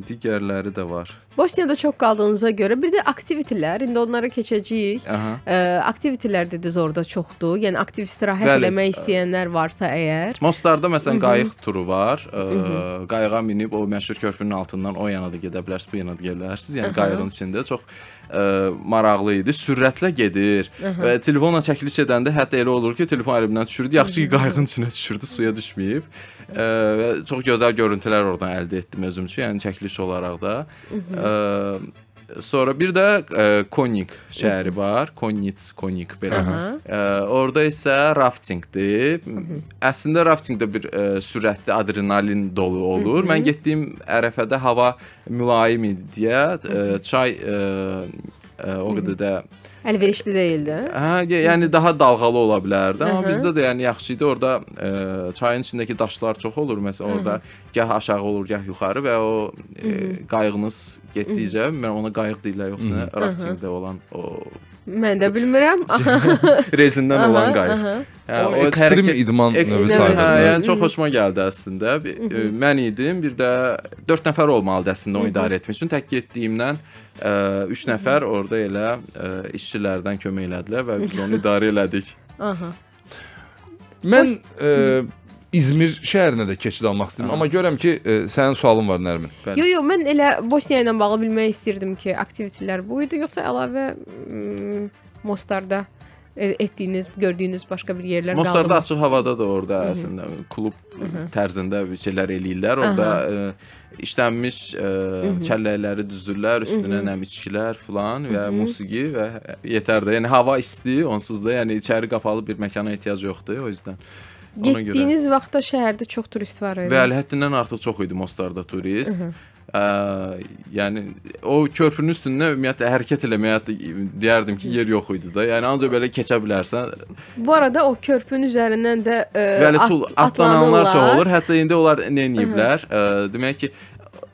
digərləri də var. Bosniyada çox qaldığınıza görə bir də aktivitələr, indi onlara keçəcəyik. Ə, aktivitələr dediniz orada çoxdur. Yəni aktiv istirahət Bəli. eləmək istəyənlər varsa əgər. Mostarda məsələn qayıq turu var. Mhm. qayığa minib o məşhur körpünün altından o yana da gedə bilərsiniz, bu yana da gedə bilərsiniz. Yəni qayığın içində çox ə, maraqlı idi. Sürətlə gedir Aha. və telefonla çəkiliş edəndə hətta elə olur ki, telefon əlimdən düşürdü. Yaxşı ki, qayığın içinə düşürdü, suya düşməyib. Ə, və çox gözəl görüntülər oradan əldə etdim özüm üçün, yəni çəkiliş olaraq da. Ə, Sonra bir də ə, Konik şəhəri var. Konits, Konik belə. Aha. Ə, orada isə raftingdir. Əslində raftinqdə bir ə, sürətli adrenalin dolu olur. Mən getdiyim ərəfədə hava mülayim idi deyə ə, çay ə, ə, o qədər də Əlverişli deyildi. Hə, yəni daha dalğalı ola bilərdi. Amma bizdə də yəni yaxşı idi. Orada ə, çayın içindəki daşlar çox olur. Məsələn, orada gah aşağı olur, gah yuxarı və o ə, Hı-hı. qayığınız getdikcə, mən ona qayıq deyirlər yoxsa Hı-hı. raftinqdə olan o Mən də bilmirəm. rezindən olan qayıq. Hə, O ekstrem idman növü sayılır. Hə, Hı. yəni çox xoşuma gəldi əslində. Bir- ə, Mən idim, bir də 4 nəfər olmalıdı əslində onu idarə etmək üçün. Tək getdiyimdən 3 nəfər orada elə ə, işçilərdən kömək elədilər və biz onu idarə elədik. Aha. Mən ə, İzmir şəhərinə də keçid almaq istəyirəm, amma görürəm ki, ə, sənin sualın var Nərmin. Yo yo mən elə Bosniya ilə bağlı bilmək istirdim ki, aktivitelər bu idi yoxsa əlavə mm, Mostarda e- etdiyiniz, gördüyünüz başqa bir yerlər Mostarda qaldımı? açıq havada da orada əslində klub tərzində bir şeylər eləyirlər. Orada ə, işlənmiş ə, kəlləkləri düzürlər, üstünə nəm içkilər filan və musiqi və yetər də. Yəni hava isti, onsuz da yəni içəri qapalı bir məkana ehtiyac yoxdur, o yüzdən. Ona görə. Getdiyiniz vaxtda şəhərdə çox turist var idi. Bəli, həddindən artıq çox idi Mostarda turist. Ə, yəni o körpünün üstündə ümumiyyətlə hərəkət eləməyə deyərdim ki, yer yox idi da. Yəni ancaq belə keçə bilərsən. Bu arada o körpünün üzərindən də e, Bəli, tul, atlananlar çox olur. Hətta indi onlar nə ediblər? Demək ki,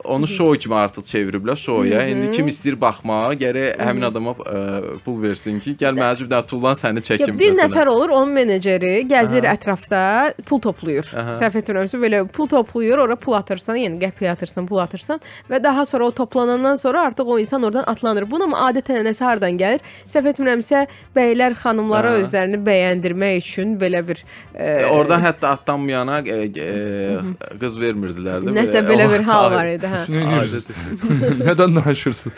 onu şou kimi artıq çeviriblər şouya. İndi kim istəyir baxmağa, gərək həmin adama ə, pul versin ki, gəl mənə bir dənə tullan səni Ya çəkim. bir məsələn. nəfər olur, onun meneceri gəzir Aha. ətrafda, pul toplayır. Səhv etmirəmsə belə pul toplayır, ora pul atırsan, yəni qəpik atırsan, pul atırsan və daha sonra o toplanandan sonra artıq o insan oradan atlanır. Bunu amma adətən nəsə hardan gəlir? Səhv etmirəmsə bəylər xanımlara Aha. özlərini bəyəndirmək üçün belə bir e, Oradan hətta atlanmayana e, e, qız vermirdilər də. Nəsə o belə bir hal var idi, hə. Nə edirsiniz? Adət- Nədən danışırsınız?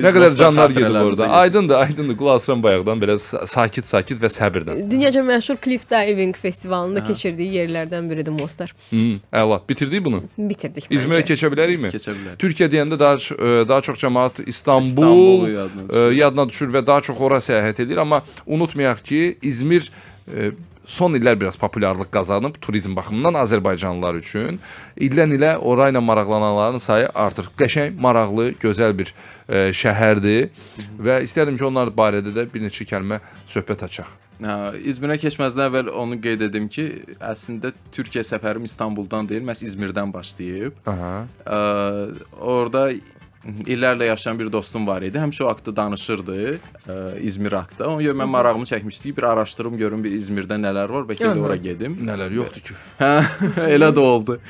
Nə qədər canlar xatirələrimizə orada. Aydındır, aydındır. Qulaq asıram bayaqdan belə sa- sakit-sakit və səbirlə. Dünyaca məşhur Cliff Diving festivalında keçirdiyi yerlərdən biridir Mostar. Hı, əla. Bitirdik bunu. Bitirdik. İzmirə keçə bilərikmi? Keçə bilər. Türkiyə deyəndə daha ə, daha çox cəmaət İstanbul, İstanbulu yadına ə, yadına düşür və daha çox ora səyahət edir, amma unutmayaq ki, İzmir ə, son illər biraz populyarlıq qazanıb turizm baxımından Azərbaycanlılar üçün. İldən ilə ora ilə maraqlananların sayı artır. Qəşəng, maraqlı, gözəl bir ə, şəhərdir və istərdim ki, onlar barədə də bir neçə kəlmə söhbət açaq. Hə, İzmirə keçməzdən əvvəl onu qeyd edim ki, əslində Türkiyə səfərim İstanbuldan deyil, məhz İzmirdən başlayıb. Aha. Ə, orada illərlə yaşayan bir dostum var idi. Həmişə o haqqda danışırdı, ə, İzmir haqqında. Ona görə mən marağımı çəkmişdi ki, bir araşdırım görüm bir İzmirdə nələr var, bəlkə də ora gedim. Nələr yoxdur ki? Hə, elə də oldu.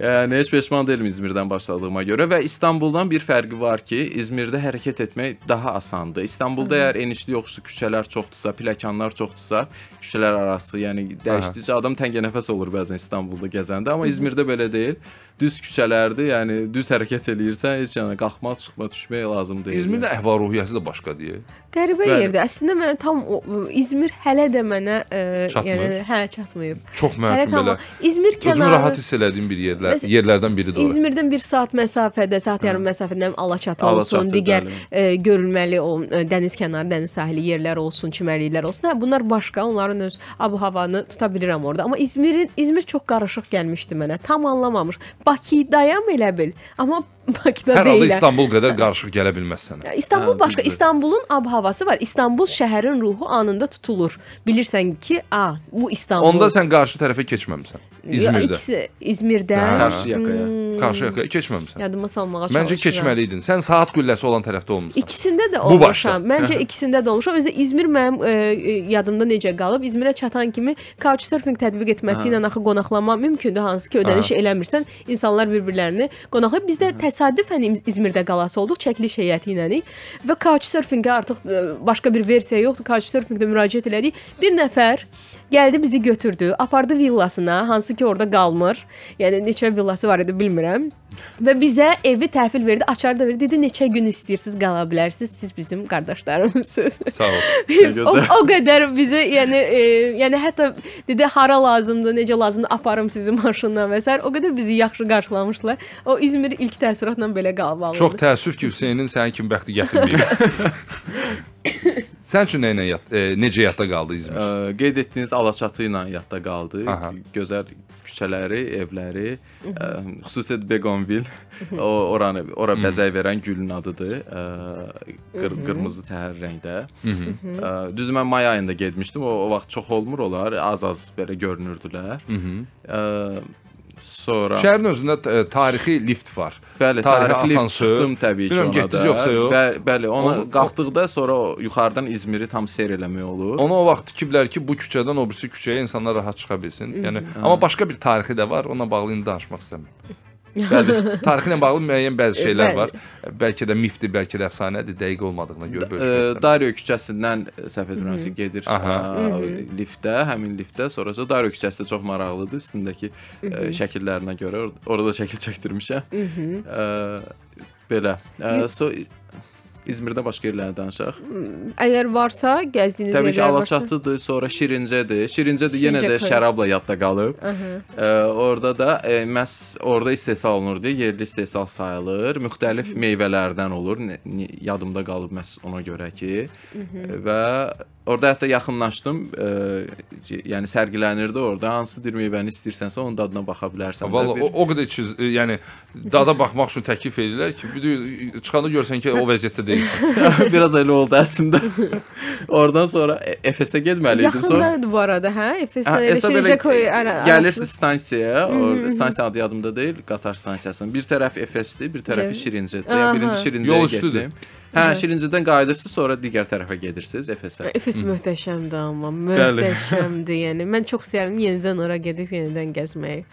Yəni heç peşman deyiləm İzmirdən başladığıma görə və İstanbuldan bir fərqi var ki, İzmirdə hərəkət etmək daha asandır. İstanbulda əgər enişli yoxuşlu küçələr çoxdursa, pilləkənlər çoxdursa, küçələr arası, yəni dəyişdikcə adam təngənəfəs olur bəzən İstanbulda gəzəndə, amma İzmirdə belə deyil. Düz küçələrdir, yəni düz hərəkət eləyirsən, heç yana qalxmaq, çıxma, düşmək lazım deyil. İzmirdə əhval-ruhiyyəsi də başqa deyə. Qəribə Bəli. yerdir. Əslində mən tam o, İzmir hələ də mənə e, Çatmır. yəni hə çatmayıb. Çox mənim Hələ üçün tam belə İzmir özümü kənarı rahat hiss elədiyim bir yerlər, Məs- yerlərdən biridir. İzmirdən 1 saat məsafədə, saat yarım məsafədə Alaçatı Alaçatı, olsun, digər bəli. e, görülməli o e, dəniz kənarı, dəniz sahili yerlər olsun, çimərliklər olsun. Hə, bunlar başqa, onların öz ab-havanı tuta bilirəm orada. Amma İzmirin İzmir çox qarışıq gəlmişdi mənə. Tam anlamamış. Bakıdayam elə bil, amma Bakıda Hər halda deyiləm. İstanbul qədər qarışıq gələ bilməz sənə. Ya, İstanbul Hə, başqa. İstanbulun ab-havası var. İstanbul şəhərin ruhu anında tutulur. Bilirsən ki, a, bu İstanbul. Onda sən qarşı tərəfə keçməmisən. Ya, İzmirdə. ikisi İzmirdə. Hə. Qarşı yaxaya. Hmm, Karşıyakaya keçməmisən. Yadıma salmağa Məncə çalışıram. keçməliydin. Sən saat qülləsi olan tərəfdə olmusan. İkisində də Bu başda. olmuşam. Məncə ikisində də olmuşam. Özü də İzmir mənim e, e, yadımda necə qalıb? İzmirə çatan kimi Couchsurfing tətbiq etməsi ilə axı qonaqlama mümkündür, hansı ki, ödəniş eləmirsən, insanlar bir-birlərini qonaqlayır. Biz də təsadüfən İz- İzmirdə qalası olduq çəkiliş heyəti ilə və Couchsurfingə artıq e, başqa bir versiya yoxdur. Couchsurfingdə müraciət elədik. Bir nəfər gəldi bizi götürdü, apardı villasına, hansı ki orada qalmır. Yəni neçə villası var idi bilmirəm. Və bizə evi təhvil verdi, açarı da verdi. Dedi neçə gün istəyirsiniz qala bilərsiniz. Siz bizim qardaşlarımızsınız. Sağ ol. o, o qədər bizə yəni e, yəni hətta dedi hara lazımdır, necə lazımdır aparım sizi maşınla və s. o qədər bizi yaxşı qarşılamışdılar. O İzmir ilk təəssüratla belə qalıb alındı. Çox təəssüf ki, Hüseynin sənin kimi bəxti gətirməyib. Sən üçün nə ilə yat, e, necə yadda qaldı İzmir? Ə, qeyd etdiyiniz Alaçatı ilə yadda qaldı. Aha. Gözəl küçələri, evləri, ə, xüsusilə Begonvil, o oranı ora bəzək verən gülün adıdır. Ə, qır, qırmızı təhər rəngdə. Ə, düz mən may ayında getmişdim. O, o vaxt çox olmur onlar, az-az belə görünürdülər. Ə, sonra Şəhərin özündə e, tarixi lift var. Bəli, Tarixi tarixli lift asansör. çıxdım təbii ki Bilmirəm, ona da. yoxsa yox? Bə, bəli, ona Onu- qalxdıqda sonra o yuxarıdan İzmiri tam seyr eləmək olur. Onu o vaxt tikiblər ki, bu küçədən o birisi küçəyə insanlar rahat çıxa bilsin. Yəni amma başqa bir tarixi də var. Onunla bağlı indi danışmaq istəmirəm. Bəli, tarixi ilə bağlı müəyyən bəzi şeylər Bəli. var. Bəlkə də mifdir, bəlkə də əfsanədir, dəqiq olmadığına görə bölüşmək istəmirəm. Dario küçəsindən e, səhv etmirəmsə gedir Aha. ə, liftə, həmin liftə, sonrası Dario küçəsi də çox maraqlıdır. Üstündəki şəkillərinə görə or orada da şəkil çəkdirmişəm. Belə. So İzmirdə başqa yerlərdə danışaq. Əgər varsa gəzdiyiniz Təbii ki, yerlər. Alaçatıdır, sonra Şirincədir. Şirincədir yenə Şirincə də koy. şərabla yadda qalıb. Ə, orada da e, məhz orada istehsal olunur deyə yerli istehsal sayılır. Müxtəlif meyvələrdən olur. Yadımda qalıb məhz ona görə ki. Və orada hətta yaxınlaşdım. E, yəni sərgilənirdi orada. Hansı bir meyvəni istəyirsənsə onun dadına baxa bilərsən. Valla bir- o, o qədər çiz, e, yəni dada baxmaq üçün təklif edirlər ki, bir çıxanda görsən ki, o vəziyyətdə deyilsən. biraz elə oldu əslində. Oradan sonra E- Efesə getməliydim. Sonra Yaxındadır bu arada, hə? Efeslə Hə, elə hesab elə Şirince koy ara. Gəlirsiz stansiyaya, orada stansiya adı yadımda deyil, qatar stansiyasının. Bir tərəf Efesdir, bir tərəfi. Şirincədir. Yəni birinci Şirincəyə Yol üstüdür. Hə, Şirincədən qayıdırsınız, sonra digər tərəfə gedirsiniz Efesə. Efes möhtəşəmdir amma, möhtəşəmdir. yəni mən çox istəyirəm yenidən ora gedib yenidən gəzməyi.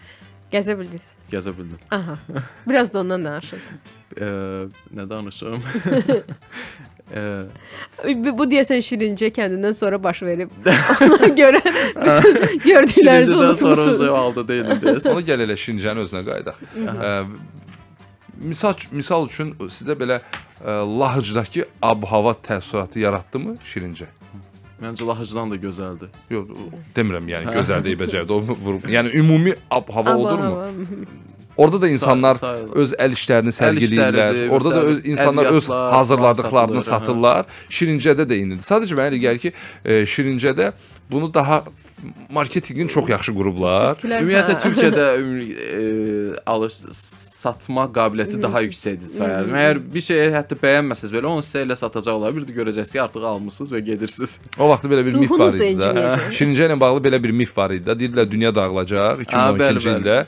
Gəzə bildiniz? Gəzə bildim. Aha. Biraz da ondan danışın. Ə, nə danışım? Ə, Bu, deyəsən Şirince kəndindən sonra baş verib. Ona görə bütün gördüklərinizi Şirincədən sonra unutmusunuz. o halda deyildim deyəsən. Ona gəl elə Şincənin özünə qayıdaq. Ə, misal misal üçün sizdə belə Lahıcdakı ab-hava təəssüratı yaratdımı Şirincə? Məncə Lahıcdan da gözəldir. Yox, demirəm yəni gözəl deyib becərdi. O vurub. Yəni ümumi ab-hava olurmu? Orada da insanlar Say- sayılır. öz əl işlərini sərgiləyirlər. Orada da öz insanlar öz hazırladıqlarını satılır, satırlar. Şirincədə də indidir. Sadəcə mənə elə gəlir ki, e, Şirincədə bunu daha marketinqin çox yaxşı qurublar. Ümumiyyətlə hə. Türkiyədə e, alış satma qabiliyyəti daha yüksəkdir sayarım. Əgər bir şeyi hətta bəyənməsəz belə onu sizə elə satacaqlar. Bir də görəcəksiniz ki, artıq almısınız və gedirsiniz. O vaxt belə bir mif var idi də. Şirincə ilə bağlı belə bir mif var idi də. Deyirlər dünya dağılacaq 2012-ci bəli, bəli. ildə.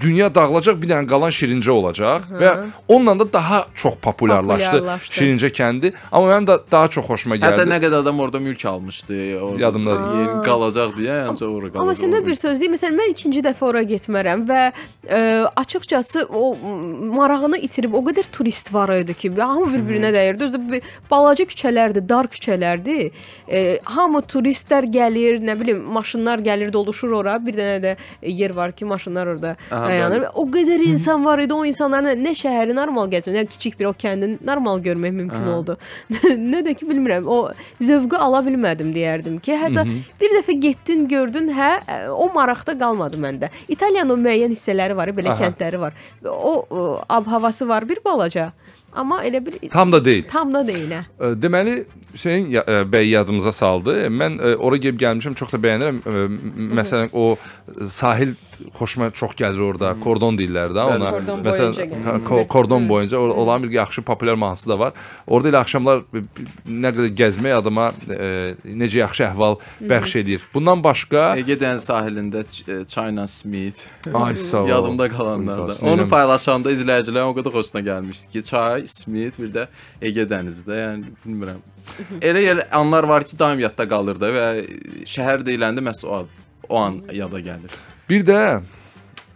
Dünya dağılacaq, bir dənə qalan Şirincə olacaq və onunla da daha çox populyarlaşdı Populyarlaşdı. Şirincə kəndi. Amma mənim də daha çox xoşuma Hətta gəldi. nə qədər adam orada mülk almışdı. Orada Yadımdadır. Yeni qalacaq deyə, yəni ora qalacaq. Amma səndə bir söz deyim, məsələn mən ikinci dəfə ora getmərəm və ə, açıqcası o marağını itirib o qədər turist var idi ki, hamı bir-birinə dəyirdi. Özü də bir balaca küçələrdir, dar küçələrdir. Ə, hamı turistlər gəlir, nə bilim, maşınlar gəlir, doluşur ora. Bir dənə də yer var ki, maşınlar orada Aha, dayanır. bəli. O qədər insan var idi, o insanların nə şəhəri normal gəzmək, nə kiçik bir o kəndin normal görmək mümkün Aha. oldu. nə də ki, bilmirəm, o zövqü ala bilmədim deyərdim ki, hətta bir dəfə getdin, gördün, hə, o maraqda qalmadı məndə. İtaliyanın müəyyən hissələri var, belə Aha. kəndləri var. O, o ab havası var bir balaca. Amma elə bil Tam da deyil. tam da deyil. hə. Deməli Hüseyn bəy yadımıza saldı. Mən ora gəlib gəlmişəm, çox da bəyənirəm. Məsələn o sahil xoşuma çox gəlir orada. Kordon deyirlər də ona. Kordon Məsələn ko- kordon boyunca or- olan bir yaxşı populyar mahnısı da var. Orada elə axşamlar nə qədər gəzmək adama e, necə yaxşı əhval bəxş edir. Bundan başqa Ege dəniz sahilində e, China Smith. Ay sağ ol. Yadımda qalanlardan. Onu paylaşanda izləyicilərin o qədər xoşuna gəlmişdi ki, çay, Smith, bir də Ege dənizdə, yəni bilmirəm. Elə elə anlar var ki, daim yadda qalır da və şəhər deyiləndə məhz o, o an yada gəlir. Bir də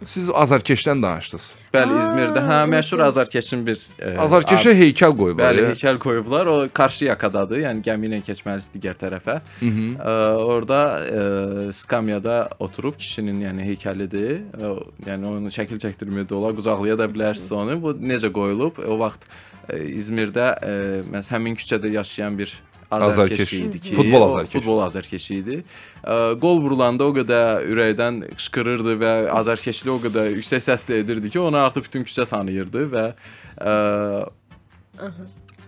siz Azarkeşdən danışdınız. Bəli, İzmirdə hə məşhur Azarkeşin bir e, Azarkeşə heykəl qoyublar. Bəli, ya. heykəl qoyublar. O qarşı yakadadır. Yəni gəmi ilə keçməlisən digər tərəfə. Hı -hı. Ə, orada ə, skamyada oturub kişinin yəni heykəlidir. Ə, yəni onu şəkil çəkdirməyə də olar, qucaqlaya da bilərsiniz onu. Bu necə qoyulub? O vaxt ə, İzmirdə ə, məs həmin küçədə yaşayan bir Azarkeşi idi ki, Futbol o azarkeşi. Futbol azarkeşi idi. Qol vurulanda o qədər ürəkdən qışqırırdı və azarkeşli o qədər yüksək səslə edirdi ki, onu artıq bütün küçə tanıyırdı və ə,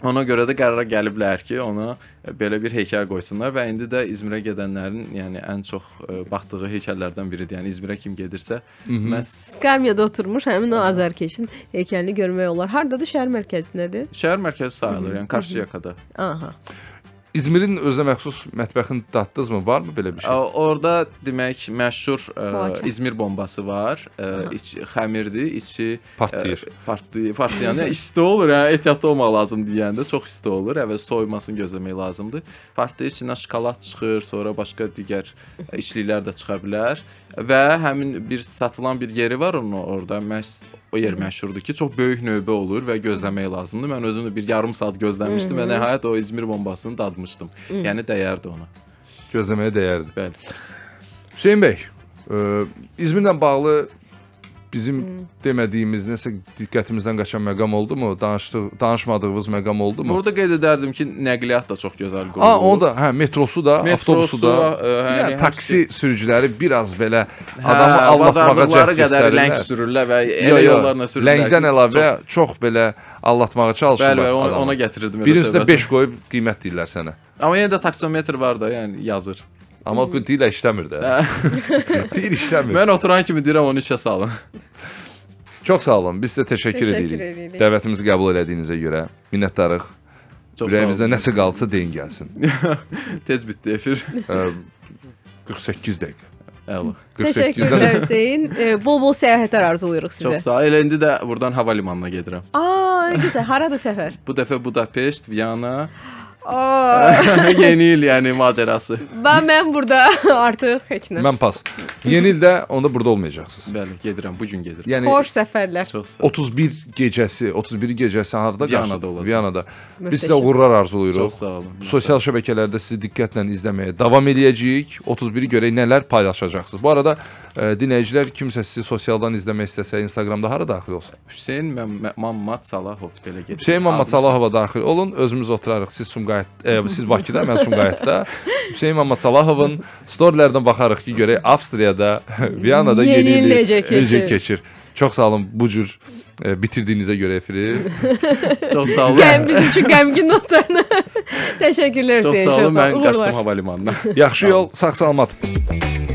Ona görə də qərara gəliblər ki, ona belə bir heykəl qoysunlar və indi də İzmirə gedənlərin, yəni ən çox ə, baxdığı heykəllərdən biridir. Yəni İzmirə kim gedirsə, məhz Skamyada oturmuş həmin o Azarkeşin heykəlini görmək olar. Hardadır? Şəhər mərkəzindədir. şəhər mərkəzi sayılır, yəni Qarşıyakada. Aha. İzmirin özünə məxsus mətbəxini dadınızmı? Varmı belə bir şey? Ə, Orada demək məşhur ə. İzmir bombası var. Ə, İç xəmirdir, içi Partlayır. ə, partlayır, partlayan. Yəni isti olur, yəni ehtiyatlı olmaq lazım deyəndə çox isti olur. Əvvəl soyumasını gözləmək lazımdır. Partlayır, içindən şokolad çıxır, sonra başqa digər içliklər də çıxa bilər və həmin bir satılan bir yeri var onun orada. Məhz o yer məşhurdur ki, çox böyük növbə olur və gözləmək lazımdır. Mən özüm də bir yarım saat gözləmişdim və Mhm. nəhayət o İzmir bombasını dadmışdım. Yəni dəyərdi ona. Gözləməyə dəyərdi. Bəli. Hüseyn bəy, ə, İzmirlə bağlı bizim demədiyimiz nəsə diqqətimizdən qaçan məqam oldumu? Danışdıq, danışmadığımız məqam oldumu? Burada qeyd edərdim ki, nəqliyyat da çox gözəl qurulub. A, onu da, hə, metrosu da, Metrosu, avtobusu da. ə, yəni yəni hər taksi sürücüləri biraz belə Hə, adamı aldatmağa cəhd qədər ləng sürürlər və elə yo, yollarla sürürlər. Ləngdən əlavə çox belə aldatmağa çalışırlar. Bəli, bəli, ona, ona gətirirdim Birinizdə söhbəti. 5 qoyub qiymət deyirlər sənə. Amma yenə də taksometr var da, yəni yazır. Amma bu deyirlər işləmir də. Deyir işləmir. Mən oturan kimi deyirəm onu işə salın. Çox sağ olun. Biz sizə təşəkkür, Təşəkkür edirik. edirik. Dəvətimizi qəbul elədiyinizə görə. Minnətdarıq. Çox sağ Ürəyimizdə nəsə qalsa deyin gəlsin. Tez bitdi efir. Ə, 48 dəqiqə. Əla. 48-dən Təşəkkürlər Hüseyn. E, Bol-bol səyahətlər arzulayırıq sizə. Çox sağ ol. Elə indi də buradan hava limanına gedirəm. Aa, nə gözəl. Haradır səfər? Bu dəfə Budapeşt, Viyana, yeni il yəni macərası. ben mən burada artıq heç nə. Mən pas. Yeni ildə onda burada olmayacaqsınız. Bəli, gedirəm, bu gün gedirəm. Yəni Xoş səfərlər. Çox sağ ol. 31 gecəsi, 31 gecəsi harda Viyanada olacaq. Viyanada. Biz sizə uğurlar arzulayırıq. Çox sağ olun. Sosial şəbəkələrdə sizi diqqətlə izləməyə davam eləyəcəyik. 31-i görək nələr paylaşacaqsınız. Bu arada ə, dinləyicilər kimsə sizi sosialdan izləmək istəsə, Instagramda hara daxil olsun? Hüseyn Məmm- Mammat Salahov belə gedir. Hüseyn Adını- Salahova daxil olun. Özümüz oturarıq. Siz Sumqayıt, e, siz Bakıda, mən Sumqayıtda. Hüseyn Mamad Salahovun storylərdən baxarıq ki, görək Avstriyada, Viyanada Yeni yeni il necə keçir? keçir. Çox sağ olun bu cür e, bitirdiyinizə görə efiri. Çox sağ olun. Sən bizim üçün qəmgin notlarına. Təşəkkürlər Çox Hüseyn. sağ olun. Mən qaçdım hava limanına. Yaxşı yol, sağ-salamat.